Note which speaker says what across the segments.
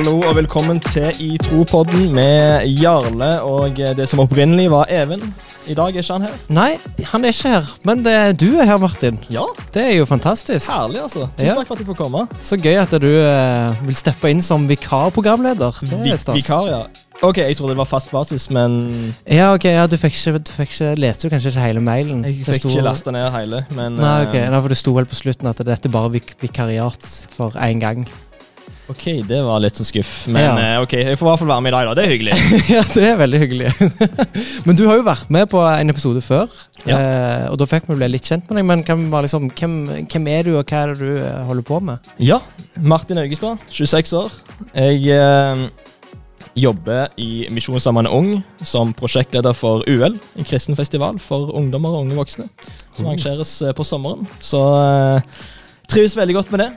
Speaker 1: Hallo og velkommen til I tro-podden med Jarle og det som opprinnelig var Even. I dag er ikke han her.
Speaker 2: Nei, han er ikke her. Men det, du er her, Martin.
Speaker 1: Ja,
Speaker 2: Det er jo fantastisk.
Speaker 1: herlig altså. Tusen
Speaker 2: Ja.
Speaker 1: takk for at jeg får komme.
Speaker 2: Så gøy at du eh, vil steppe inn som vikarprogramleder. Det
Speaker 1: Vi
Speaker 2: er stas.
Speaker 1: vikar, ja. Ok, jeg trodde det var fast basis, men
Speaker 2: Ja, ok, ja, du fikk ikke, du fikk ikke Leste du kanskje ikke hele mailen?
Speaker 1: jeg fikk
Speaker 2: sto-
Speaker 1: ikke lasta ned hele. Men
Speaker 2: Nei, ok,
Speaker 1: eh,
Speaker 2: Nei, for Det sto vel på slutten at dette er bare vik vikariat for én gang.
Speaker 1: Ok, det var litt sånn skuff. Men
Speaker 2: Ja.
Speaker 1: eh, ok, jeg får i hvert fall være med i dag, da. Det er hyggelig.
Speaker 2: ja, det er veldig hyggelig. men du har jo vært med på en episode før,
Speaker 1: Ja.
Speaker 2: eh, og da fikk vi bli litt kjent med deg. Men kan vi bare liksom, hvem, hvem er du, og hva er det du eh, holder på med?
Speaker 1: Ja, Martin Augestad, 26 år. Jeg eh, jobber i Misjonssambandet Ung som prosjektleder for UL, en kristen festival for ungdommer og unge voksne, som arrangeres på sommeren. Så eh, trives veldig godt med det.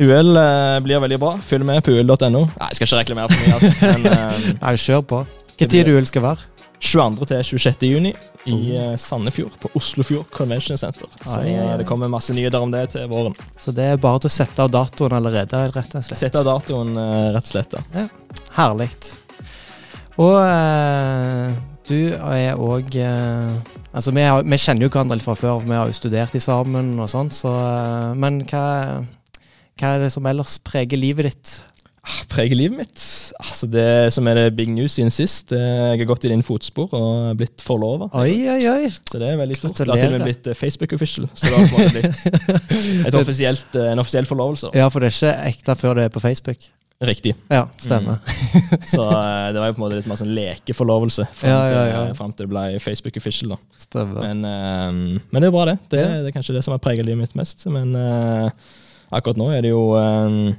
Speaker 1: UL eh, blir veldig bra. Følg med på ul.no. Nei, jeg skal ikke reklamere for mye, altså. Men eh,
Speaker 2: Nei, kjør på.
Speaker 1: Hvilken
Speaker 2: Hva tid
Speaker 1: blir-
Speaker 2: du skal være?
Speaker 1: 22. til 26. juni i
Speaker 2: Oh.
Speaker 1: eh, Sandefjord, på Oslofjord Convention Center. Så
Speaker 2: Ai, ja,
Speaker 1: eh, det kommer masse nyheter om det til våren.
Speaker 2: Så det er bare til å sette av datoen allerede, rett og slett.
Speaker 1: Sette av datoen, eh, rett og slett. da.
Speaker 2: Herlig. Og eh, du er òg Altså, vi, har, vi kjenner jo hverandre litt fra før, vi har jo studert i sammen og sånt, så eh, Men hva, hva er det som ellers preger livet ditt?
Speaker 1: preger livet mitt. Altså Det som er det big news siden sist, jeg har gått i dine fotspor og blitt forlova. Så det er veldig stort. Det har til og med blitt eh, Facebook official. Så det har blitt eh, en offisiell forlovelse.
Speaker 2: Ja, for det er ikke ekte før det er på Facebook.
Speaker 1: Riktig.
Speaker 2: Ja, stemmer.
Speaker 1: Så eh, det var jo på en måte litt mer sånn lekeforlovelse fram,
Speaker 2: Ja, ja,
Speaker 1: til,
Speaker 2: ja.
Speaker 1: frem til det ble Facebook official. da
Speaker 2: stemmer.
Speaker 1: men, men det er bra, det. Det, det er kanskje det som har preget livet mitt mest. Men akkurat nå er det jo um,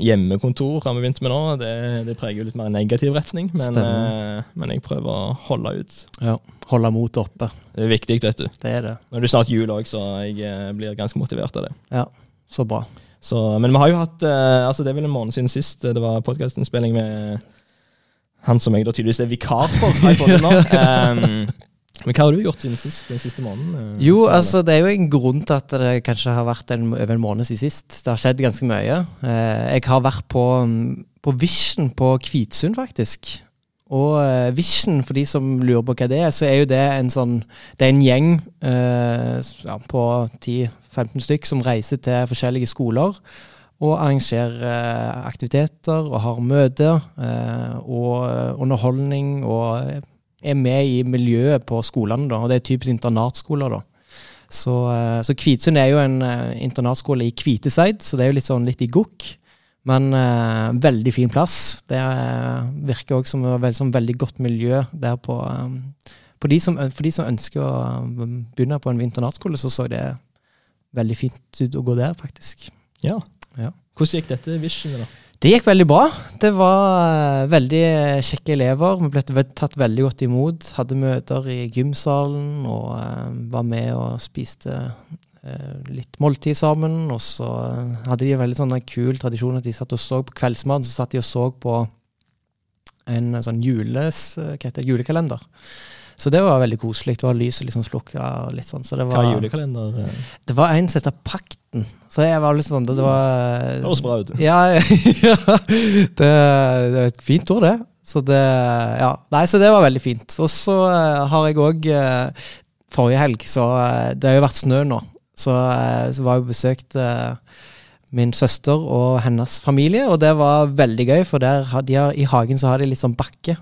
Speaker 1: Hjemmekontor har vi begynt med nå. Det, det preger jo litt mer negativ retning, men, eh, men jeg prøver å holde ut.
Speaker 2: Ja, Holde motet oppe.
Speaker 1: Det er viktig, vet du.
Speaker 2: Det er det.
Speaker 1: Nå er det snart jul òg, så jeg eh, blir ganske motivert av det.
Speaker 2: Ja, så bra.
Speaker 1: Så, men vi har jo hatt uh, altså Det er vel en måned siden sist det var podkastinnspilling med han som jeg da tydeligvis er vikar for. Har jeg det nå. Em, men hva har du gjort siden sist, den siste måneden? eh,
Speaker 2: Jo, altså det er jo en grunn til at det kanskje har vært en, over en måned siden sist. Det har skjedd ganske mye. Eh, jeg har vært på, mm, på Vision på Kvitsund, faktisk. Og eh, Vision, for de som lurer på hva det er, så er jo det en sånn Det er en gjeng eh, ja, på 10-15 stykk som reiser til forskjellige skoler. Og arrangerer eh, aktiviteter og har møter eh, og underholdning og er med i miljøet på skolene, da, og det er typisk internatskoler. da. Så, eh, så Kvitsund er jo en eh, internatskole i Kviteseid, så det er jo litt sånn litt i gokk. Men eh, veldig fin plass. Det eh, virker òg som et veldig, sånn veldig godt miljø der på for, de som, for de som ønsker å begynne på en internatskole, så så det veldig fint ut å gå der, faktisk.
Speaker 1: Ja.
Speaker 2: Ja.
Speaker 1: Hvordan gikk dette visionet, da?
Speaker 2: Det gikk veldig bra. Det var eh, veldig kjekke elever. Vi ble tatt veldig godt imot. Hadde møter i gymsalen og eh, var med og spiste eh, litt måltid sammen. Og så hadde de en veldig sånn kul tradisjon at de satt og så på kveldsmaten. Så satt de og så på en sånn jules, julekalender. Så det var veldig koselig. Det var lyset liksom slukka og litt sånn. Så det
Speaker 1: Hva
Speaker 2: var,
Speaker 1: er julekalender? eh?
Speaker 2: det var en som heter Pakten. Så jeg var litt sånn Det var
Speaker 1: Det høres bra ut.
Speaker 2: ja, ja det, det er et fint ord, det. Så det Ja. Nei, så det var veldig fint. Og så eh, har jeg òg Forrige helg, så eh, Det har jo vært snø nå. Så, eh, så var jeg eh, min søster og hennes familie, og det var veldig gøy, for der de har, i hagen så har de litt sånn bakke.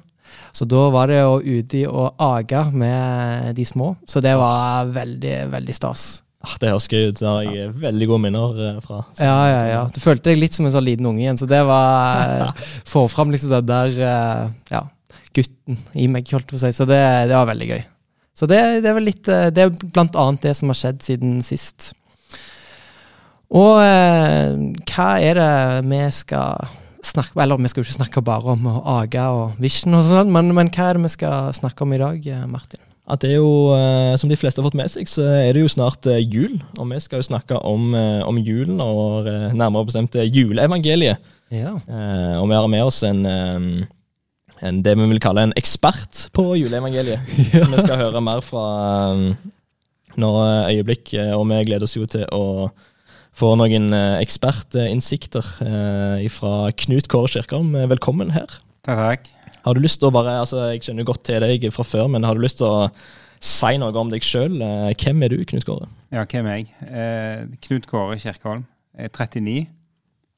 Speaker 2: Så da var det jo ute og age med de små. Så det var veldig, veldig stas.
Speaker 1: Ah, det høres gøy ut. Det har jeg veldig gode minner eh, fra. Så-
Speaker 2: Ja, ja, ja. Du følte deg litt som en sånn liten unge igjen, så det var Få fram liksom den der eh, ja, gutten i meg, holdt jeg på å si. Så det, det var veldig gøy. Så det, det er vel litt eh, Det er blant annet det som har skjedd siden sist. Og eh, hva er det vi skal snakke Eller vi skal jo ikke snakke bare om Aga og vision og sånn, men, men hva er det vi skal snakke om i dag, eh, Martin?
Speaker 1: At det er jo, eh, som de fleste har fått med seg, så er det jo snart eh, jul. Og vi skal jo snakke om, om julen, og nærmere bestemt juleevangeliet.
Speaker 2: Ja.
Speaker 1: Og vi har med oss en, en det vi vil kalle en ekspert på juleevangeliet. Som vi skal høre mer fra nå øyeblikk. Og vi gleder oss jo til å få noen eh, ekspertinnsikter eh, fra Knut Kåre Kirkholm. Eh, Velkommen her.
Speaker 3: Takk, takk.
Speaker 1: Har du lyst til å bare, altså Jeg kjenner godt til deg fra før, men har du lyst til å si noe om deg sjøl? Hvem er du, Knut Kåre?
Speaker 3: Ja, hvem er jeg? Eh, Knut Kåre Kirkholm. Jeg er 39.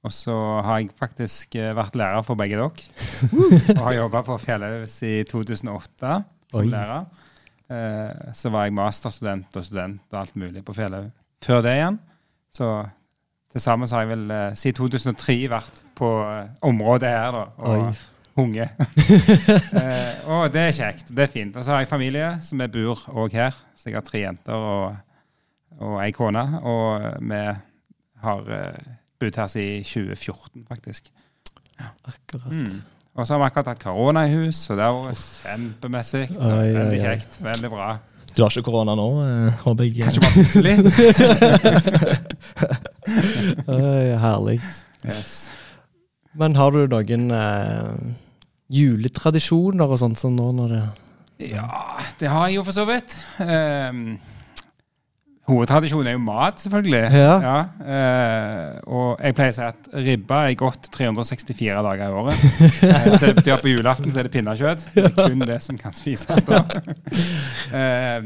Speaker 3: Og så har jeg faktisk vært lærer for begge dere. og har jobba på Fjellhaus i 2008 som
Speaker 2: Oi.
Speaker 3: lærer. Eh, så var jeg masterstudent og student og alt mulig på Fjellhaug før det igjen. Så til sammen har jeg vel eh, siden 2003 vært på eh, området her, da. Og
Speaker 2: Oi.
Speaker 3: hunge. eh, og det er kjekt. Det er fint. Og så har jeg familie som jeg bor òg her. Så jeg har tre jenter og, og ei kone. Og vi har eh, bodd her siden 2014, faktisk.
Speaker 2: Akkurat.
Speaker 3: Mm. Og så har vi akkurat hatt korona i hus, og det har vært kjempemessig. Så
Speaker 2: Oi, oi,
Speaker 3: Veldig
Speaker 2: oi.
Speaker 3: kjekt. Veldig bra.
Speaker 1: Du har ikke korona nå, eh, håper jeg?
Speaker 3: Kanskje bare plutselig.
Speaker 2: Herlig.
Speaker 3: Yes.
Speaker 2: Men har du noen eh, juletradisjoner og sånt som nå når det
Speaker 3: Ja, det har jeg jo for så vidt. Um, hovedtradisjonen er jo mat, selvfølgelig.
Speaker 2: Ja.
Speaker 3: eh, og jeg pleier å si at ribba er godt 364 dager i året. Eh, så det betyr at på julaften så er det pinnekjøtt. Det er kun det som kan spises da. eh,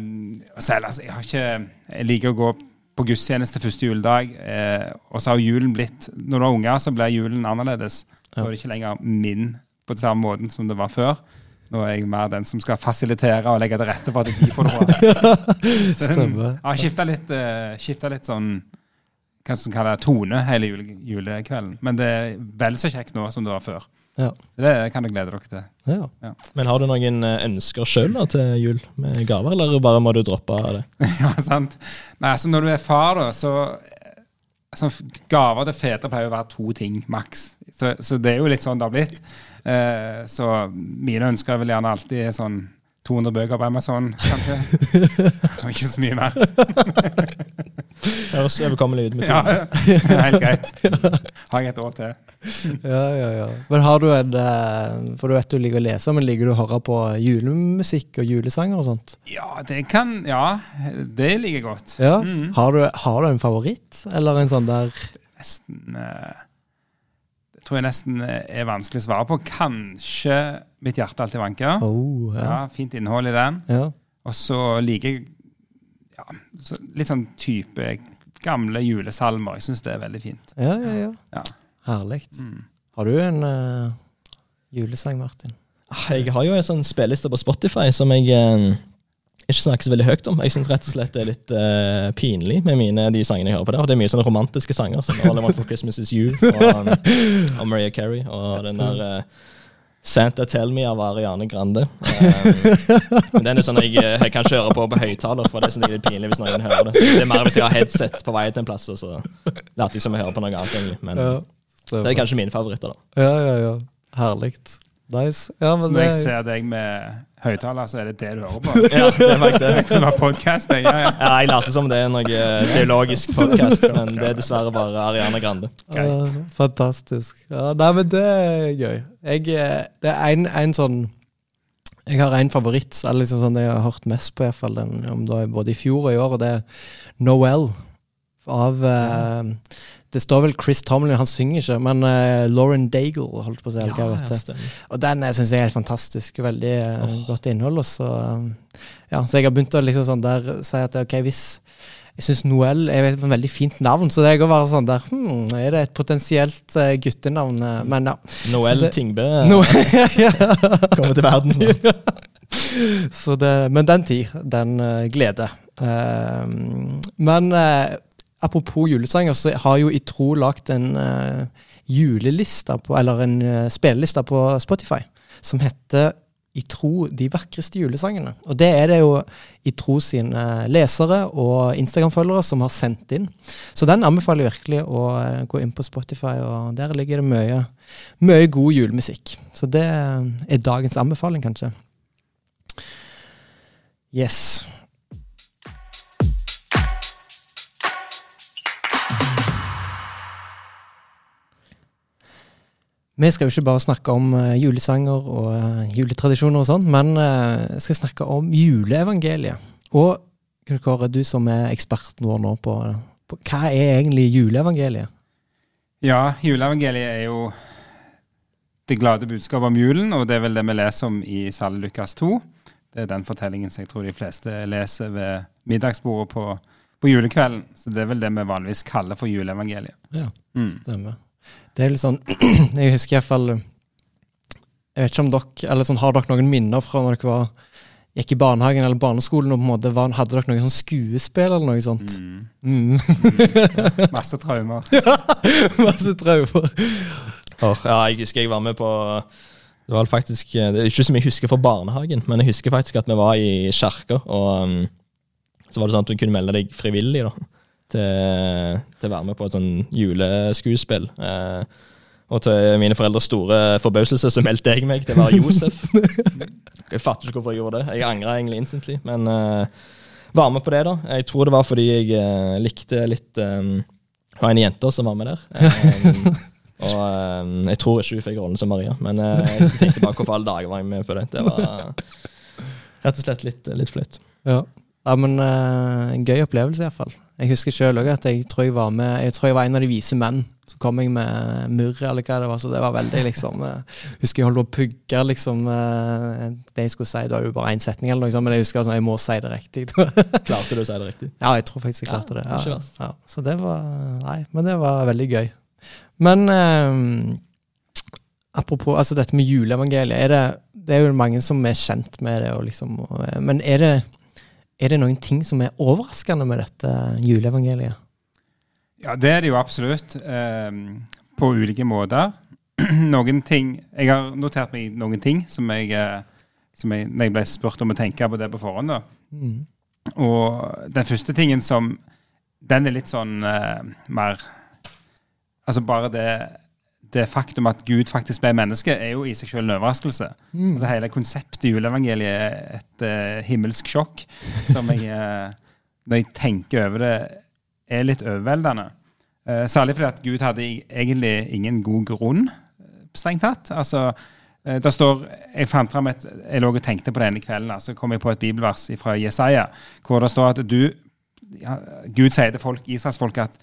Speaker 3: selv, altså, jeg har ikke Jeg liker å gå på gudstjeneste første juledag. Eh, og så har julen blitt Når du har unger, så blir julen annerledes. Da er det ikke lenger min på den samme måten som det var før. Nå er jeg mer den som skal fasilitere og legge til rette for at de får det bra.
Speaker 2: Stemmer.
Speaker 3: Jeg har skifta litt, uh, litt sånn hva som kaller tone hele jule, julekvelden. Men det er vel så kjekt nå som det var før.
Speaker 2: Ja.
Speaker 3: Så det kan du glede dere til.
Speaker 2: ja.
Speaker 1: Men har du noen eh, ønsker sjøl til jul med gaver, eller bare må du droppe det?
Speaker 3: ja, sant? Nei, altså Når du er far, da, så altså, Gaver til fedre pleier å være to ting maks. Så, så det er jo litt sånn det har blitt. Eh, så mine ønsker er vel gjerne alltid sånn 200 bøker på Amazon, kanskje. Og ikke så mye mer.
Speaker 1: Høres overkommelig ut. med
Speaker 3: Ja. Helt greit. Har jeg et år til.
Speaker 2: ja, ja, ja. Men har du en eh, For du vet du liker å lese, men liker du å høre på julemusikk og julesanger og sånt?
Speaker 3: Ja, det kan Ja, det liker jeg godt.
Speaker 2: Ja.
Speaker 3: Mm.
Speaker 2: Har, du, har du en favoritt, eller en sånn der
Speaker 3: Nesten Det tror jeg nesten eh, er vanskelig å svare på. Kanskje Mitt hjerte alltid vanker.
Speaker 2: oh,
Speaker 3: Ja,
Speaker 2: ja.
Speaker 3: Fint innhold i den.
Speaker 2: ja.
Speaker 3: Og så liker jeg ja, så litt sånn type gamle julesalmer. Jeg syns det er veldig fint.
Speaker 2: Ja, ja, ja.
Speaker 3: Ja.
Speaker 2: Herlig.
Speaker 3: Mm.
Speaker 2: Har du en uh, julesang, Martin?
Speaker 1: Ah, Jeg har jo en sånn spilleliste på Spotify som jeg eh, ikke snakker så veldig høyt om. Jeg syns rett og slett det er litt uh, pinlig med mine, de sangene jeg hører på der. Og det er mye sånne romantiske sanger, som All I Want for Christmas Is You og, og Maria Carey. Og den der uh, Santa Tell Me av Ariane Grande. Um, men den er sånn jeg, jeg kan kjøre på på høyttaler, for det er sånn litt pinlig hvis noen hører det. Så det er mer hvis jeg har headset på vei til en plass, og så later jeg som jeg hører på noe annet. egentlig. Men det er kanskje mine favoritter, da.
Speaker 2: Ja, ja, ja. Herlig. Nice. Ja,
Speaker 3: Så når
Speaker 2: det...
Speaker 3: jeg ser deg med høyttaler, så er det det du hører på?
Speaker 1: Ja, det er faktisk det.
Speaker 3: Det var podcast, jeg. Ja, ja.
Speaker 1: Ja, jeg later som det er noe eh, teologisk podkast, men det er dessverre bare Ariana Grande.
Speaker 2: Uh, fantastisk. Ja, nei, men det er gøy. Jeg, eh, det er en, en sånn Jeg har en favoritt eller liksom sånn jeg har hørt mest på, i hvert fall, den, om det både i fjor og i år, og det er Noel av eh, Det står vel Chris Tomlin, han synger ikke, men uh, Lauren Daigle, holdt på å si. Ja, det. Og den syns jeg er helt fantastisk. Veldig oh. godt innhold. Og så, eh, ja, så jeg har begynt å liksom sånn der si at ok, hvis jeg syns Noel er et veldig fint navn, så det går bare sånn der hmm, Er det et potensielt uh, guttenavn? Eh, Men ja.
Speaker 1: Noel
Speaker 2: det-
Speaker 1: Tingbø
Speaker 2: No, ja.
Speaker 1: kommer til verden snart.
Speaker 2: Så det, men den tid, den uh, glede. Uh, men eh, apropos julesanger, så har jo I tro lagt en uh, juleliste på, eller en uh, spilleliste på Spotify som heter I tro de vakreste julesangene. Og det er det jo I tro sine lesere og Instagram-følgere som har sendt inn. Så den anbefaler jeg virkelig å eh, gå inn på Spotify, og der ligger det mye, mye god julemusikk. Så det er dagens anbefaling, kanskje. Yes. Vi skal jo ikke bare snakke om eh, julesanger og eh, juletradisjoner og sånn, men vi skal snakke om juleevangeliet. Og Kåre, du som er eksperten vår nå på på hva er egentlig juleevangeliet?
Speaker 3: Ja, juleevangeliet er jo det glade budskapet om julen, og det er vel det vi leser om i Salle Lukas 2. Det er den fortellingen som jeg tror de fleste leser ved middagsbordet på, på julekvelden. Så det er vel det vi vanligvis kaller for juleevangeliet.
Speaker 2: Ja,
Speaker 3: Mm.
Speaker 2: Det er litt sånn Jeg husker iallfall Jeg vet ikke om dere eller sånn, Har dere noen minner fra når dere var, gikk i barnehagen eller barneskolen og på en måte var, hadde dere noen sånn skuespill eller noe sånt?
Speaker 3: Mm.
Speaker 2: Mm.
Speaker 3: Masse traumer.
Speaker 2: Masse traumer.
Speaker 1: Åh, ja, jeg husker jeg var med på Det var faktisk Det er ikke så mye jeg husker fra barnehagen, men jeg husker faktisk at vi var i kirka, og um, så var det sånn at du kunne melde deg frivillig da, til, til å være med på et sånn juleskuespill. Eh, og til mine foreldres store forbauselse så meldte jeg meg til å være Josef. Jeg fatter ikke hvorfor jeg gjorde det. Jeg angra egentlig instantly, men eh, var med på det, da. Jeg tror det var fordi jeg eh, likte litt um, Det en jente som var med der. Um, og um, jeg tror ikke hun fikk rollen som Maria, men eh, jeg tenkte bare hvorfor alle dager var jeg med på det. Det var rett og slett litt, litt flaut.
Speaker 2: Ja. ja, men eh, en gøy opplevelse iallfall. Jeg husker sjøl òg at jeg tror jeg var med Jeg tror jeg var en av de vise menn. Så kom jeg med murre, eller hva det var. Så det var veldig liksom Jeg Husker jeg holdt på å pugge liksom eh, det jeg skulle si. Da er det jo bare én setning, eller noe sånt, men jeg husker at jeg må si det riktig.
Speaker 1: Klarte du å si det riktig?
Speaker 2: ja, jeg tror faktisk jeg klarte det. Ja, ja. Så det var Nei, men det var veldig gøy. Men eh, apropos altså dette med juleevangeliet. Er det, det er jo mange som er kjent med det, og liksom, eh, men er det, er det noen ting som er overraskende med dette juleevangeliet?
Speaker 3: Ja, det er det jo absolutt. eh, på ulike måter. noen ting Jeg har notert meg noen ting som jeg, eh, som jeg Når jeg ble spurt om å tenke på det på forhånd. da.
Speaker 2: Mm.
Speaker 3: Og den første tingen som Den er litt sånn eh, mer Altså bare det, det faktum at Gud faktisk ble menneske, er jo i seg selv en overraskelse.
Speaker 2: Mm.
Speaker 3: Altså Hele konseptet i juleevangeliet er et uh, himmelsk sjokk som jeg, uh, når jeg tenker over det, er litt overveldende. Uh, særlig fordi at Gud hadde egentlig ingen god grunn, strengt tatt. Altså, der står, Jeg fant fram et, jeg lå og tenkte på det ene kvelden, så altså, kom jeg på et bibelvers fra Jesaja, hvor det står at du, ja, Gud sier til folk, Israelsfolket at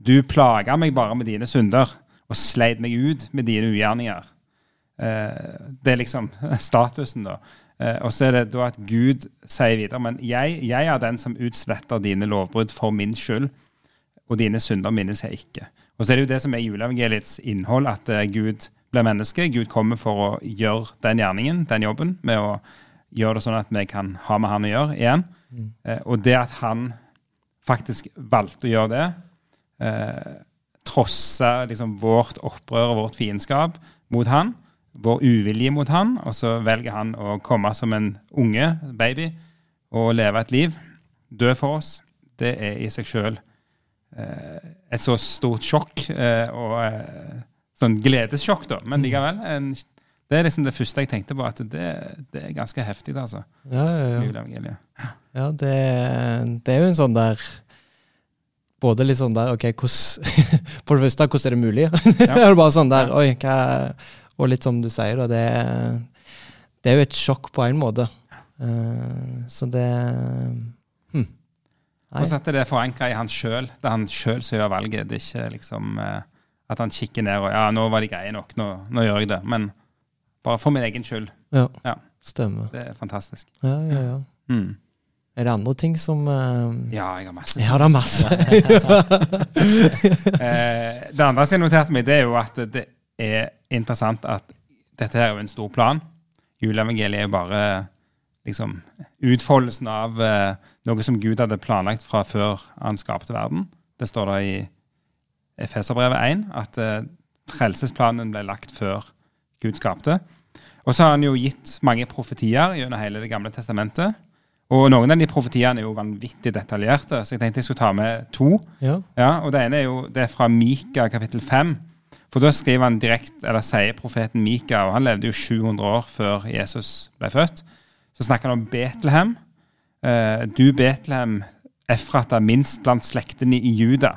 Speaker 3: du plager meg bare med dine synder og sleit meg ut med dine ugjerninger. Eh, det er liksom statusen, da. Eh, og så er det da at Gud sier videre men jeg, jeg er den som utsletter dine lovbrudd for min skyld, og dine synder minnes jeg ikke. Og så er det jo det som er juleevangeliets innhold, at eh, Gud blir menneske. Gud kommer for å gjøre den gjerningen, den jobben, med å gjøre det sånn at vi kan ha med han å gjøre igjen. Eh, og det at han faktisk valgte å gjøre det, eh, trosse liksom, vårt opprør og vårt fiendskap mot han, vår uvilje mot han, og så velger han å komme som en unge, baby, og leve et liv, dø for oss, det er i seg sjøl eh, et så stort sjokk, eh, og eh, sånn gledessjokk, da, men likevel en, Det er liksom det første jeg tenkte på, at det, det er ganske heftig, altså.
Speaker 2: Ja, ja, ja. Ja, det, det er jo en sånn der Både litt sånn der OK, hvordan For det første, hvordan er det mulig?
Speaker 3: Ja.
Speaker 2: det bare sånn der Oi, hva Og litt som du sier, da. Det, det er jo et sjokk på en måte. Uh, så det hm.
Speaker 3: Og så er det forankra i han sjøl. Det er han sjøl som gjør valget. Det er ikke liksom eh, at han kikker ned og Ja, nå var de greie nok, nå, nå gjør jeg det. Men bare for min egen skyld.
Speaker 2: Ja,
Speaker 3: Ja.
Speaker 2: stemmer.
Speaker 3: Det er fantastisk.
Speaker 2: Ja, ja, ja.
Speaker 3: Mm.
Speaker 2: Er det andre ting som uh,
Speaker 3: Ja, jeg har masse.
Speaker 2: Ja, det er masse.
Speaker 3: Eh, det andre som jeg noterte meg, det er jo at det er interessant at dette her er jo en stor plan. Juleevangeliet er jo bare liksom utfoldelsen av uh, noe som Gud hadde planlagt fra før han skapte verden. Det står da i Efeserbrevet 1 at uh, frelsesplanen ble lagt før Gud skapte. Og så har han jo gitt mange profetier gjennom hele Det gamle testamentet. Og noen av de profetiene er jo vanvittig detaljerte, så jeg tenkte jeg skulle ta med to.
Speaker 2: ja.
Speaker 3: Ja, og Det ene er jo det er fra Mika kapittel 5. For da skriver han direkte, eller sier profeten Mika, og han levde jo 700 år før Jesus ble født. Så snakker han om Betlehem. Eh, du Betlehem, Efrata, minst blant slektene i Juda.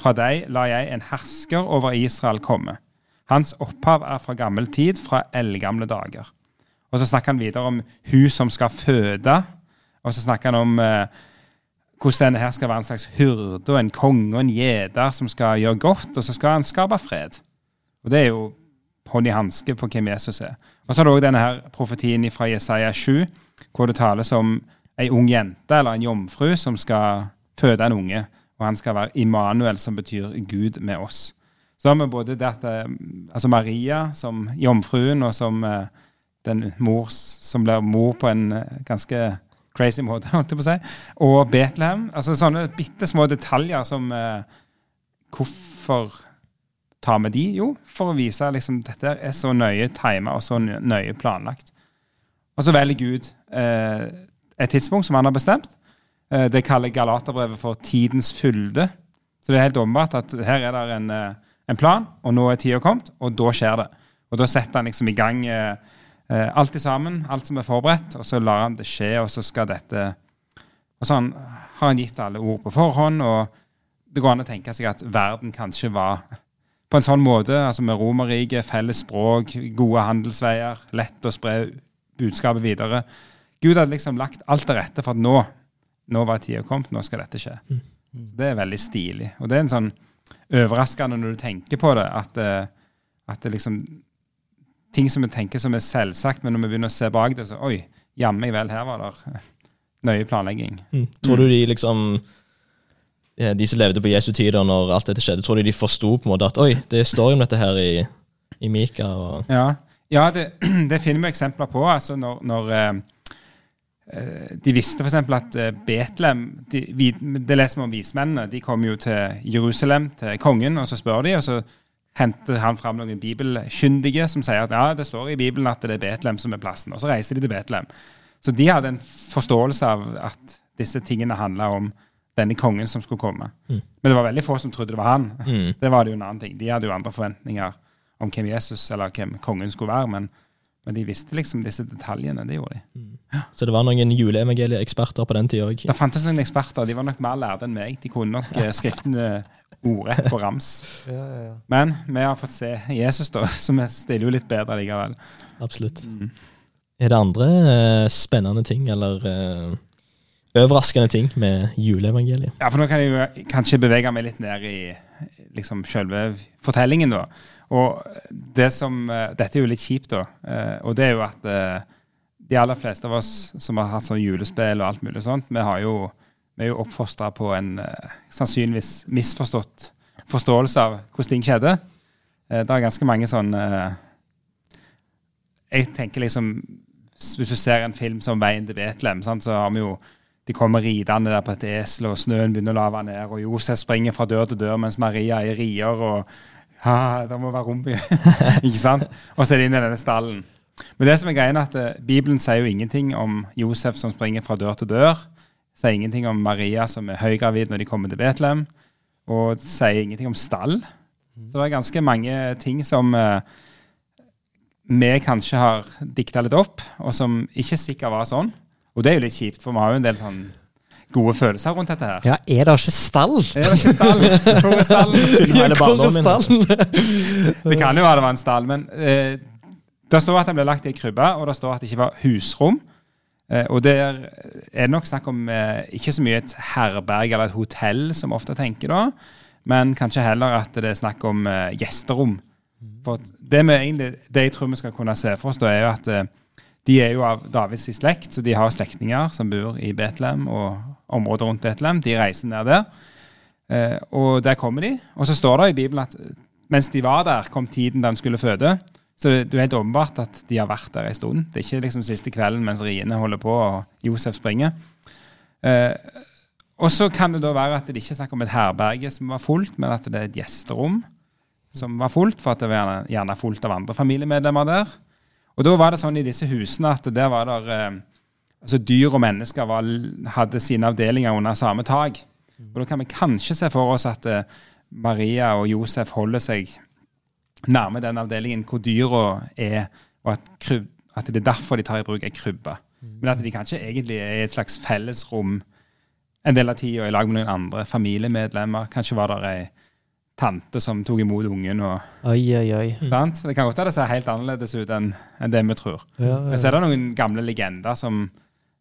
Speaker 3: Fra deg lar jeg en hersker over Israel komme. Hans opphav er fra gammel tid, fra eldgamle dager. Og så snakker han videre om hun som skal føde. Og så snakker han om eh, hvordan denne her skal være en slags hyrde og en konge og en gjeter som skal gjøre godt, og så skal han skape fred. Og det er jo hånd i hanske på hvem Jesus er. Og så har du òg denne her profetien fra Jesaja 7, hvor det tales om ei ung jente eller en jomfru som skal føde en unge. Og han skal være Immanuel, som betyr Gud med oss. Så har vi både det at eh, altså Maria som jomfruen, og som eh, den mor som blir mor på en eh, ganske crazy måte, holdt jeg på å si. Og Betlehem. Altså sånne bitte små detaljer som Hvorfor tar vi de? Jo, for å vise liksom dette er så nøye tima og så nøye planlagt. Og så velger Gud eh, et tidspunkt som han har bestemt. Eh, det kaller Galaterbrevet for tidens fylde. Så det er helt åpenbart at her er det en, eh, en, plan, og nå er tida kommet, og da skjer det. Og da setter han liksom i gang eh, alt sammen, alt som er forberedt, og så lar han det skje, og så skal dette Og så har han gitt alle ord på forhånd, og det går an å tenke seg at verden kanskje var på en sånn måte, altså med Romerriket, felles språk, gode handelsveier, lett å spre budskapet videre. Gud hadde liksom lagt alt til rette for at nå nå var tida kommet, nå skal dette skje. Mm. Så Det er veldig stilig. Og det er en sånn overraskende når du tenker på det, at, eh, at det liksom Ting som vi tenker som er selvsagt, men når vi begynner å se bak det, så Oi, jammen vel, her var det nøye planlegging.
Speaker 1: Mm. Tror du de liksom eh, De som levde på Jesu tider når alt dette skjedde, tror du de forsto på en måte at oi, det står om dette her i, i Mika? Og
Speaker 3: ja, ja det, det, finner vi eksempler på. altså når, når eh, Eh, de visste f.eks. at eh, Betlehem de, Det leser vi om vismennene. De kom jo til Jerusalem, til kongen, og så spør de, og så henter han fram noen bibelkyndige som sier at ja, det står i Bibelen at det er Betlehem som er plassen. Og så reiser de til Betlehem. Så de hadde en forståelse av at disse tingene handla om denne kongen som skulle komme. Mm. Men det var veldig få som trodde det var han. Mm. Det var det jo en annen ting. De hadde jo andre forventninger om hvem Jesus eller hvem kongen skulle være. men men de visste liksom disse detaljene. Det gjorde de. Mm.
Speaker 1: Ja. Så det var noen juleevangelieeksperter på den tida òg?
Speaker 3: Det fantes noen eksperter. De var nok mer lærde enn meg. De kunne nok ja. skriftene ordrett på rams. ja, ja, Men vi har fått se Jesus, da, så vi stiller jo litt bedre likevel.
Speaker 1: Absolutt. Mm. Er det andre uh, spennende ting, eller uh, overraskende ting med juleevangeliet?
Speaker 3: Ja, for nå kan jeg jo kanskje bevege meg litt ned i liksom selve fortellingen, da. Og det som, eh, Dette er jo litt kjipt, da. Eh, og det er jo at eh, de aller fleste av oss som har hatt sånn julespill og alt mulig sånt, vi, har jo, vi er jo oppfostra på en sannsynligvis misforstått forståelse av hvordan ting skjedde. det er ganske mange sånn Jeg tenker liksom Hvis du ser en film som 'Veien til Betlehem', så har vi jo de kommer ridende der på et esel, og snøen begynner å lave ned, og Josef springer fra dør til dør mens Maria er i rier. og ha, det må være rom Ikke sant? Og så er det inn i denne stallen. Men det som er greia er at uh, Bibelen sier jo ingenting om Josef som springer fra dør til dør. Sier ingenting om Maria som er høygravid når de kommer til Betlehem. Og sier ingenting om stall. Så det er ganske mange ting som uh, vi kanskje har dikta litt opp, og som ikke sikkert var sånn. Og det er jo litt kjipt, for vi har jo en del sånn gode følelser rundt dette her.
Speaker 2: Ja, er det ikke stall?
Speaker 3: Er det ikke stall? Hvor er stallen? Hvor er stallen? det kan jo være det var en stall, men eh, det står at den ble lagt i ei krybbe, og det står at det ikke var husrom. Eh, og der er det nok snakk om eh, ikke så mye et herberg eller et hotell, som ofte tenker da, men kanskje heller at det er snakk om eh, gjesterom. For det, vi egentlig, det jeg tror vi skal kunne se for oss, da, er jo at eh, de er jo av Davids slekt, så de har slektninger som bor i Betlehem og området rundt Betlehem. De reiser ned der. Eh, og der kommer de. Og så står det i Bibelen at mens de var der, kom tiden da de skulle føde. Så det er helt åpenbart at de har vært der en stund. Det er ikke liksom siste kvelden mens riene holder på og Josef springer. Eh, og så kan det da være at det ikke er snakk om et herberge som var fullt, men at det er et gjesterom som var fullt, for at det var gjerne fullt av andre familiemedlemmer der. Og da var det sånn i disse husene at der var der eh, altså Dyr og mennesker var, hadde sine avdelinger under samme tak. Og Da kan vi kanskje se for oss at eh, Maria og Josef holder seg nærme den avdelingen hvor dyra er, og at, kryb, at, det er derfor de tar i bruk ei krybbe. Men at de kanskje egentlig er i et slags fellesrom en del av tida i lag med noen andre familiemedlemmer. Kanskje var det ei tante som tok imot ungen. Og,
Speaker 2: oi, oi, oi.
Speaker 3: Sant? Det kan godt være det ser helt annerledes ut enn, enn det vi tror. Ja, ja. Men så er det noen gamle legender som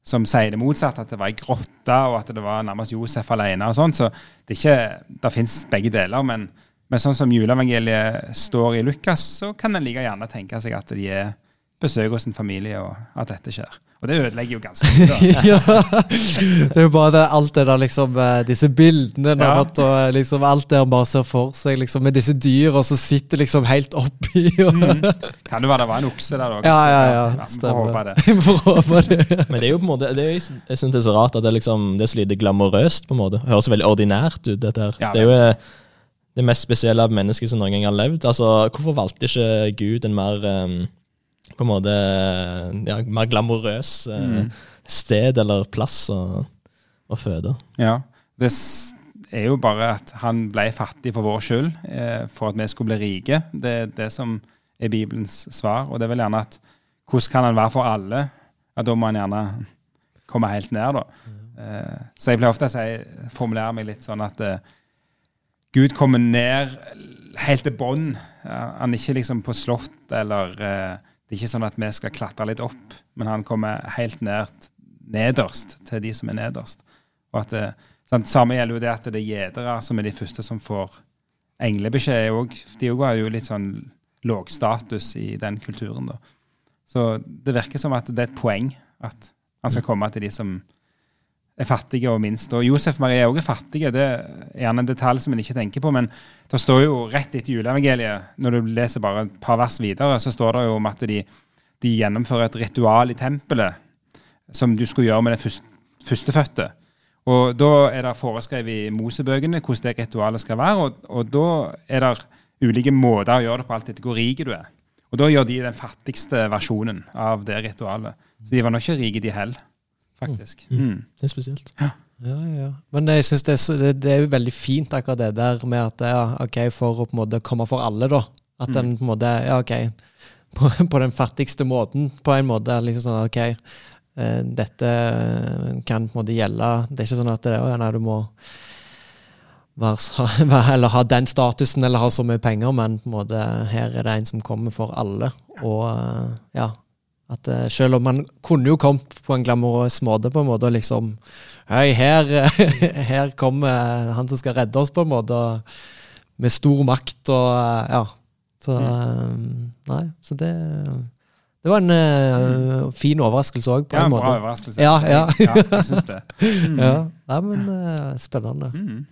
Speaker 3: som sier det motsatte, at det var ei grotte, og at det var nærmest Josef alene. og sånn, Så det, er ikke, det fins begge deler. Men, men sånn som juleevangeliet står i Lukas, så kan en like gjerne tenke seg at de er besøk hos en familie, og at dette skjer. Og det ødelegger jo ganske mye.
Speaker 2: ja. Det er jo bare det, alt det der, liksom, eh, disse bildene
Speaker 3: Ja.
Speaker 2: fått, og eh, liksom alt det han bare ser for seg, liksom, med disse dyra som sitter liksom helt oppi. Og,
Speaker 3: Mm. Kan det være det var en okse der òg?
Speaker 2: Ja, ja, ja,
Speaker 3: Vi får
Speaker 2: stemmer.
Speaker 3: håpe det.
Speaker 2: Får håpe det.
Speaker 1: Men det er jo på en måte det er, Jeg syns det er så rart at det liksom Det er så lite glamorøst. på en måte Det høres veldig ordinært ut, dette her.
Speaker 3: Ja,
Speaker 1: det er jo eh, det mest spesielle av mennesket som noen gang har levd. Altså, Hvorfor valgte ikke Gud en mer eh, På en måte ja, mer glamorøs eh,
Speaker 3: Mm.
Speaker 1: sted eller plass å, å føde?
Speaker 3: Ja. Det er jo bare at han ble fattig for vår skyld, eh, for at vi skulle bli rike. Det er det som er Bibelens svar. Og det er vel gjerne at hvordan kan han være for alle? Ja, da må han gjerne komme helt ned, da. Eh, så jeg pleier ofte å si, formulere meg litt sånn at Gud kommer ned helt til bånn. Han er ikke liksom på slott eller Det er ikke sånn at vi skal klatre litt opp, men han kommer helt nært nederst til de som er nederst. Og at det, sant, Samme gjelder jo det at det er gjedere som er de første som får englebeskjed. De òg har jo litt sånn låg status i den kulturen. da. Så det virker som at det er et poeng at han skal komme til de som er fattige og minst. Og Josef Maria er også fattige. Det er gjerne en detalj som en ikke tenker på. Men det står jo rett etter juleevangeliet, når du leser bare et par vers videre, så står det jo om at de, de gjennomfører et ritual i tempelet som du skulle gjøre med den første, førstefødte. Og Da er det foreskrevet i Mosebøkene hvordan det ritualet skal være. Og, og da er det ulike måter å gjøre det på alt etter hvor rik du er. Og da gjør de den fattigste versjonen av det ritualet. Så de var nok ikke rike, de heller, faktisk. Mm.
Speaker 1: Det er spesielt.
Speaker 2: Ja, ja. Men jeg synes det, er det, det er jo veldig fint akkurat det der med at ja, ok, for å på en måte komme for alle, da. At den på en måte Ja, ok. På, på den fattigste måten, på en måte. liksom sånn, ok, eh, dette kan på en måte gjelde Det er ikke sånn at det, å, ja, nei, du må være, så- eller ha den statusen eller ha så mye penger, men på en måte her er det en som kommer for alle. Og ja, at uh, selv om man kunne jo kommet på en glamorøs måte, på en måte, og liksom Hei, her, her kommer han som skal redde oss, på en måte, med stor makt og eh, Ja. Så eh, Nei, så det Det var en uh, fin overraskelse òg, på
Speaker 3: Ja,
Speaker 2: en
Speaker 3: en bra overraskelse.
Speaker 2: Ja, ja.
Speaker 3: ja jeg syns det. Mm.
Speaker 2: Ja, nei, men uh, spennende.
Speaker 3: Mm.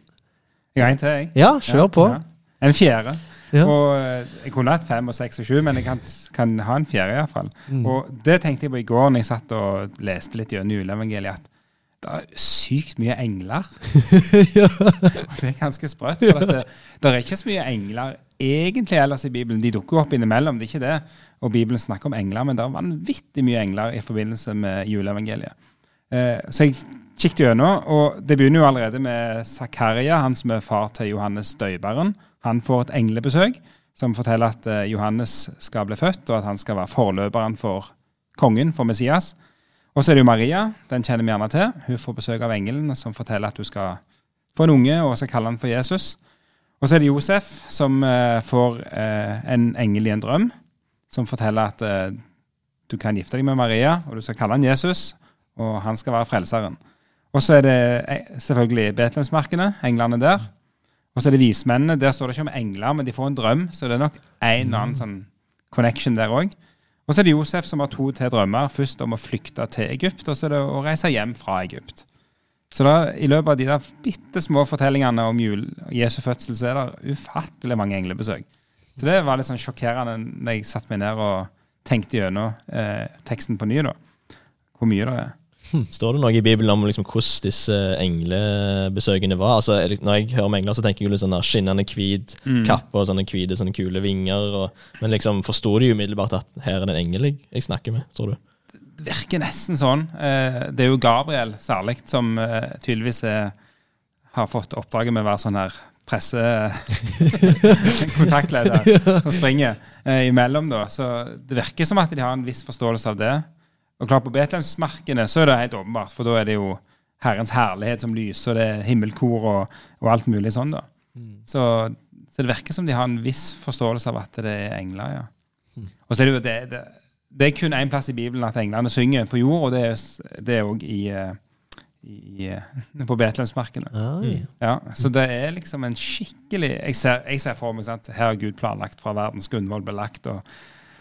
Speaker 3: Jeg har en til, jeg.
Speaker 2: Ja, kjør på.
Speaker 3: Ja. En fjerde.
Speaker 2: Ja.
Speaker 3: Og eh, Jeg kunne hatt fem og seks og sju, men jeg kan, kan ha en fjerde iallfall.
Speaker 2: Mm.
Speaker 3: Og det tenkte jeg på i går når jeg satt og leste litt gjennom juleevangeliet, at det er sykt mye engler. Og det er ganske sprøtt. For at det, det er ikke så mye engler egentlig ellers i Bibelen. De dukker jo opp innimellom, det er ikke det. Og Bibelen snakker om engler, men det er vanvittig mye engler i forbindelse med juleevangeliet. Eh, så jeg kikket gjennom, og det begynner jo allerede med Zakaria, han som er far til Johannes døyperen. Han får et englebesøk som forteller at eh, Johannes skal bli født, og at han skal være forløperen for kongen, for Messias. Og så er det jo Maria, den kjenner vi gjerne til. Hun får besøk av engelen som forteller at hun skal få en unge, og så kaller han for Jesus. Og så er det Josef som eh, får eh, en engel i en drøm, som forteller at eh, du kan gifte deg med Maria, og du skal kalle han Jesus, og han skal være frelseren. Og så er det eh, selvfølgelig Betlehemsmarkene, englene der. Og så er det vismennene. Der står det ikke om engler, men de får en drøm, så det er nok en eller annen sånn connection der òg. Og så er det Josef som har to til drømmer. Først om å flykte til Egypt, og så er det å reise hjem fra Egypt. Så da, i løpet av de der bitte små fortellingene om jul, Jesu fødsel, så er det ufattelig mange englebesøk. Så det var litt sånn sjokkerende når jeg satte meg ned og tenkte gjennom eh, teksten på ny. da. Hvor mye det er.
Speaker 1: Står det noe i Bibelen om liksom, hvordan disse englebesøkene var? Altså, når jeg hører om engler, så tenker jeg jo litt sånn der skinnende hvit
Speaker 3: Mm.
Speaker 1: kappe og sånne hvite, sånne kule vinger. Og, men liksom, forsto de umiddelbart at her er det en engel jeg, jeg snakker med? tror du?
Speaker 3: Det virker nesten sånn. Eh, det er jo Gabriel særlig som eh, tydeligvis er, har fått oppdraget med å være sånn her pressekontaktleder som springer eh, imellom. da. Så det virker som at de har en viss forståelse av det. Og klart På Betlehemsmarkene så er det helt åpenbart, for da er det jo Herrens herlighet som lyser, og det er himmelkor og, og alt mulig sånn. da. Så, så det virker som de har en viss forståelse av at det er engler. ja. Og så er det jo det, det, det er kun én plass i Bibelen at englene synger på jord, og det er- det er òg i, eh, i, eh, på Betlehemsmarkene.
Speaker 2: Oi.
Speaker 3: Ja, så det er liksom en skikkelig Jeg ser, jeg ser for meg at her har Gud planlagt fra verdens grunnvoll ble lagt. Og,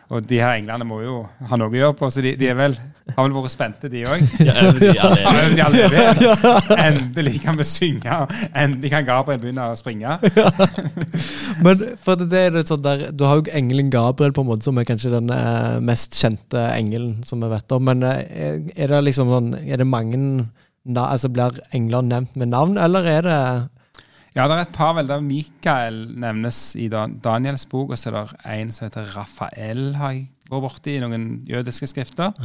Speaker 3: og de her englene må jo ha noe å gjøre på, så de, de vel, har vel vært spente, de òg.
Speaker 1: Ja, de de all evighet.
Speaker 3: Endelig kan vi synge, endelig kan Gabriel begynne å springe.
Speaker 2: Men for det, det er det sånn der, Du har jo engelen Gabriel, på en måte som er kanskje den eh, mest kjente engelen som vi vet om. Men eh, er det liksom sånn Er det mange altså Blir engler nevnt med navn, eller er det
Speaker 3: Ja, det er et par vel der Mikael nevnes i Daniels bok, og så er det en som heter Rafael, har jeg vært borti i noen jødiske skrifter.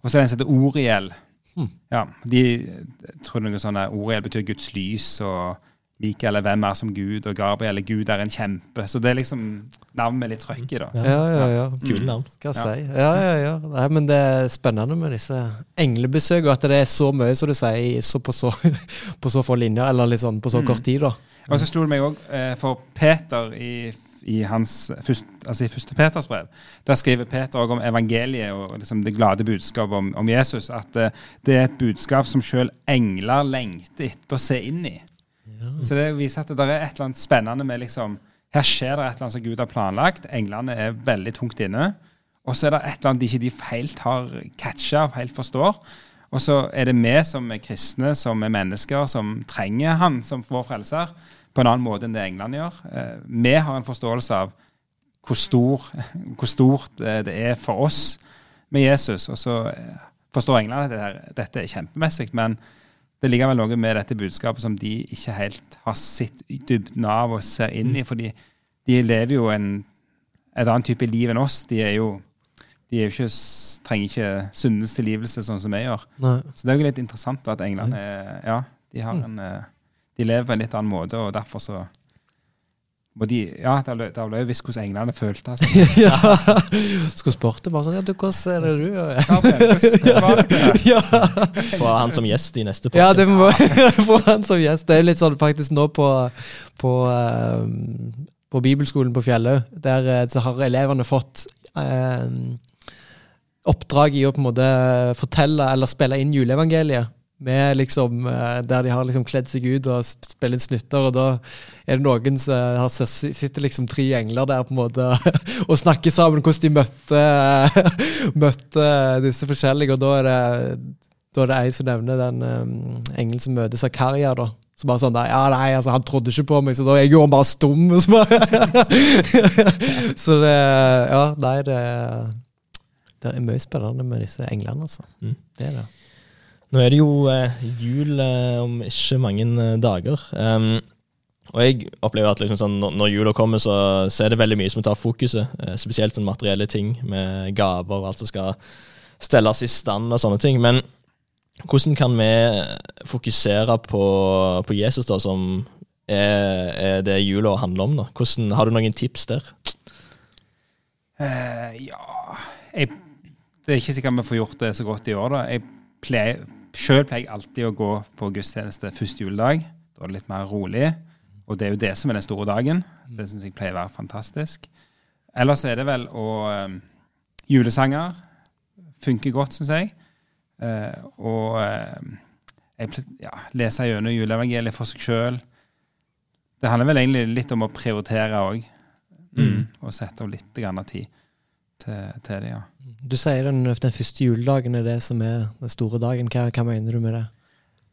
Speaker 3: Og så er det en som heter Oriel.
Speaker 2: Mm.
Speaker 3: Ja, de jeg tror noe sånn Oriel betyr Guds lys, og Mikael er hvem er som Gud, og Gabriel er Gud er en kjempe. Så det er liksom navn med litt trøkk i, da.
Speaker 2: Ja, ja, ja.
Speaker 1: Kule navn.
Speaker 2: Skal jeg
Speaker 3: Ja.
Speaker 2: si. Ja, ja, ja. Nei, men det er spennende med disse englebesøk, og at det er så mye, som du sier, så, på, så, på så få linjer, eller litt sånn på så
Speaker 3: Mm.
Speaker 2: kort tid, da.
Speaker 3: Og så slo det meg òg, eh, for Peter i, i hans først, altså i første Peters brev, der skriver Peter også om evangeliet og liksom det glade budskapet om, om Jesus. At eh, det er et budskap som sjøl engler lengter etter å se inn i. Så det viser at det er et eller annet spennende med liksom Her skjer det et eller annet som Gud har planlagt. Englene er veldig tungt inne. Og så er det et eller annet de ikke helt har catcha og helt forstår. Og så er det vi som er kristne, som er mennesker, som trenger han som vår frelser på en annen måte enn det England gjør. Eh, vi har en forståelse av hvor, stor, hvor stort eh, det er for oss med Jesus. Og så eh, forstår England at dette er kjempemessig, men det ligger vel noe med dette budskapet som de ikke helt har sett dybden av og ser inn i. For de, lever jo en, et annet type liv enn oss. De er jo de er jo ikke, trenger ikke syndens tilgivelse sånn som vi gjør.
Speaker 2: Nei.
Speaker 3: Så det er jo litt interessant at englene er- ja, de, har en, eh, de lever på en litt annen måte, og derfor så de, ja, Det ble det jo visst hvordan englene følte. Altså.
Speaker 2: ja. Skulle spurt det bare sånn Ja, du, hvordan er det du gjør?
Speaker 3: Gabriel, hvordan, hvordan det?
Speaker 2: Ja.
Speaker 1: Få han som gjest i neste
Speaker 2: Ja,
Speaker 1: podcast.
Speaker 2: det må få han som gjest. Det er litt sånn faktisk nå på, på, eh, på bibelskolen på Fjellhaug. Der eh, så har elevene fått eh, oppdrag i å på en måte fortelle eller spille inn juleevangeliet. Med liksom, eh, der de har liksom kledd seg ut og sp- spiller snutter. Og da er det noen som har sitter liksom tre engler der på en måte og snakker sammen hvordan de møtte, møtte disse forskjellige. Og da er det da er det ei som nevner den um, engelen som møter Zakaria. da. Så bare sånn der, ja nei, altså Han trodde ikke på meg, så da gjorde han bare stum. Så, bare så det Ja, nei, det Det er mye spennende med disse englene, altså.
Speaker 1: Mm.
Speaker 2: Det er det.
Speaker 1: Nå er det jo eh, jul eh, om ikke mange eh, dager. Um, og jeg opplever at liksom sånn, når, når jula kommer, så, så er det veldig mye som tar fokuset. Eh, spesielt sånn materielle ting med gaver og alt som skal stelles i stand og sånne ting. Men hvordan kan vi fokusere på, på Jesus, da, som er, er det jula handler om? da? Hvordan, har du noen tips der?
Speaker 3: Uh, ja jeg, Det er ikke sikkert vi får gjort det så godt i år. da. Jeg pleier, Selv pleier jeg alltid å gå på gudstjeneste første juledag. Da er det litt mer rolig. Og det er jo det som er den store dagen. Det syns jeg pleier å være fantastisk. Ellers er det vel å um, Julesanger funker godt, syns jeg. Uh, og uh, jeg ja, lese gjennom juleevangeliet for seg sjøl. Det handler vel egentlig litt om å prioritere òg. Mm. Og sette av litt grann tid til, til det, ja.
Speaker 2: Du sier den, den første juledagen er det som er den store dagen. Hva, hva mener du med det?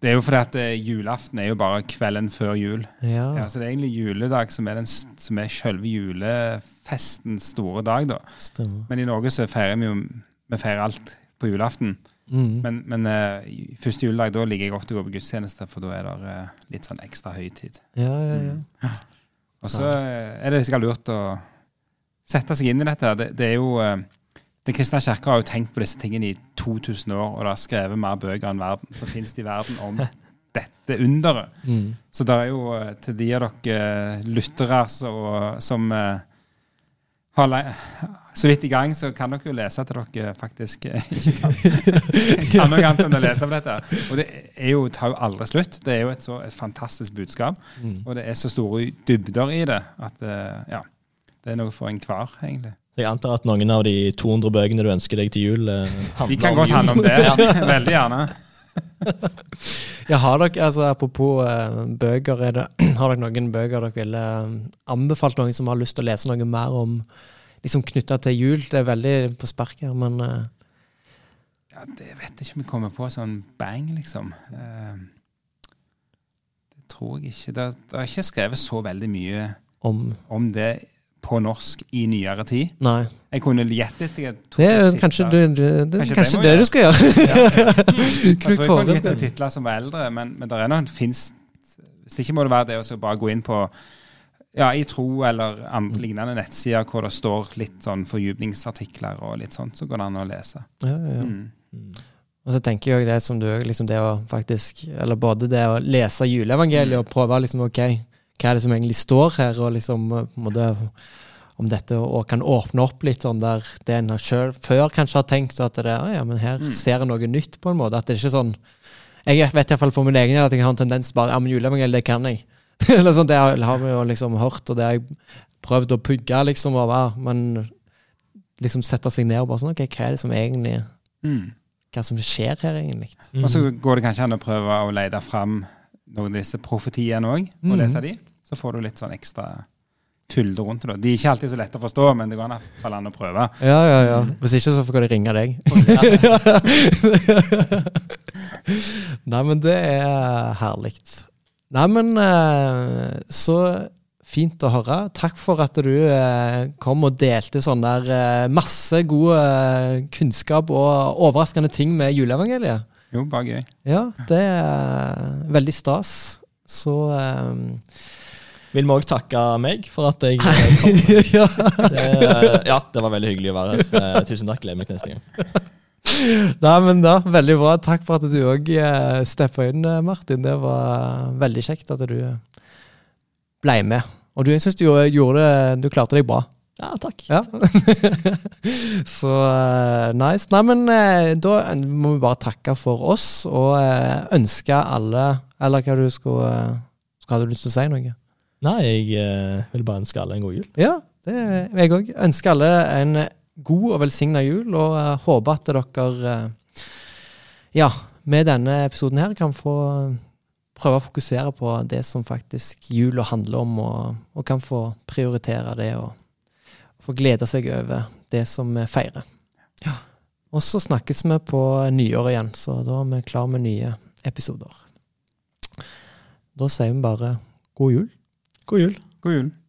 Speaker 3: Det er jo fordi at eh, julaften er jo bare kvelden før jul.
Speaker 2: Ja,
Speaker 3: Ja, så det er egentlig juledag som er, den, som er selve julefestens store dag, da.
Speaker 2: stemmer.
Speaker 3: Men i Norge så feirer vi jo Vi feirer alt på julaften.
Speaker 2: Mm.
Speaker 3: Men, men eh, første juledag da liker jeg ofte å gå på gudstjeneste, for da er det eh, litt sånn ekstra høytid.
Speaker 2: ja, ja, ja.
Speaker 3: Og så eh, er det sikkert lurt å sette seg inn i dette. Det, det er jo eh, Den kristne kirke har jo tenkt på disse tingene i 2000 år, og det har skrevet mer bøker enn verden som finnes i verden om dette underet.
Speaker 2: Mm.
Speaker 3: Så det er jo eh, til de av dere eh, lyttere som eh, har så vidt i gang, så kan dere jo lese til dere faktisk ikke kan, kan noe annet enn å lese på dette. Og det er jo, tar jo aldri slutt. Det er jo et så et fantastisk budskap.
Speaker 2: Mm.
Speaker 3: Og det er så store dybder i det at ja, det er noe for enhver, egentlig.
Speaker 1: Jeg antar at noen av de 200 bøkene du ønsker deg til jul, eh,
Speaker 3: De
Speaker 1: handler
Speaker 3: kan godt
Speaker 1: jul.
Speaker 3: handle om det. Veldig gjerne.
Speaker 2: Ja, har dere, altså Apropos eh, bøker, er det, har dere noen bøker dere ville eh, anbefalt noen som har lyst til å lese noe mer om liksom knytta til jul? Det er veldig på spark her, men eh,
Speaker 3: Ja, det vet jeg ikke om jeg kommer på sånn bang, liksom. Eh, det tror jeg ikke. Det, det er ikke skrevet så veldig mye
Speaker 2: om
Speaker 3: om det på norsk i nyere tid.
Speaker 2: Nei.
Speaker 3: Jeg kunne gjettet jeg
Speaker 2: Det er kanskje, du, du, det,
Speaker 3: Kanskje
Speaker 2: kanskje,
Speaker 3: det
Speaker 2: det, du skal gjøre.
Speaker 3: Jeg tror jeg kunne gitt titler som var eldre, men, men det er noen finnes Hvis ikke må det være det å bare gå inn på ja, i Tro eller andre lignende nettsider hvor det står litt sånn fordypningsartikler og litt sånt, så går det an å lese.
Speaker 2: Ja, ja, ja.
Speaker 3: Mm.
Speaker 2: Og så tenker jeg det som du liksom det å faktisk Eller både det å lese juleevangeliet og prøve liksom ok, hva er det som egentlig står her, og liksom på en måte om dette og kan åpne opp litt sånn der det en selv før kanskje har tenkt at det er, ja, men her
Speaker 3: Mm.
Speaker 2: ser jeg noe nytt på en måte. At det er ikke sånn Jeg vet iallfall for min egen del at jeg har en tendens bare Ja, men juleevangeliet, det kan jeg. Eller sånn, Det har har vi jo liksom hørt, og det har jeg prøvd å pugge, liksom, Og, ja, men liksom sette seg ned og bare sånn Ok, hva er det som egentlig
Speaker 3: Mm.
Speaker 2: Hva som skjer her, egentlig?
Speaker 1: Mm.
Speaker 3: Og så går det kanskje an å prøve å lete fram noen av disse profetiene òg, og
Speaker 2: Mm.
Speaker 3: lese de. Så får du litt sånn ekstra fylde rundt det. De er ikke alltid så lette å forstå, men det går an å an å prøve.
Speaker 2: Ja, ja, ja. Hvis ikke, så får de ringe deg. Nei, men det er herlig. Nei, men eh, så fint å høre. Takk for at du eh, kom og delte sånn der eh, masse god kunnskap og overraskende ting med juleevangeliet.
Speaker 3: Jo, bare gøy.
Speaker 2: Ja, det er veldig stas. Så
Speaker 1: Vil vi òg takke meg for at jeg eh, kom.
Speaker 2: ja.
Speaker 1: Det, eh, ja, det var veldig hyggelig å være her. Eh, tusen takk. Gleder meg til neste gang.
Speaker 2: Nei, men da, Veldig bra. Takk for at du òg steppa inn, Martin. Det var veldig kjekt at du ble med. Og du, jeg syns du gjorde det Du klarte deg bra.
Speaker 1: Ja, takk.
Speaker 2: Ja. Så nice. Nei, men da må vi bare takke for oss, og ønske alle Eller hva du skulle skulle Hadde du lyst til å si noe?
Speaker 1: Nei, jeg eh, vil bare ønske alle en god jul.
Speaker 2: Ja, det er jeg òg. Ønsker alle en god og velsigna jul, og eh, håper at dere eh, ja, med denne episoden her kan få prøve å fokusere på det som faktisk jula handler om, og, og kan få prioritere det og få glede seg over det som vi feirer. Ja. Og så snakkes vi på nyåret igjen, så da er vi klar med nye episoder. Da sier vi bare god jul.
Speaker 1: God jul.
Speaker 3: God jul.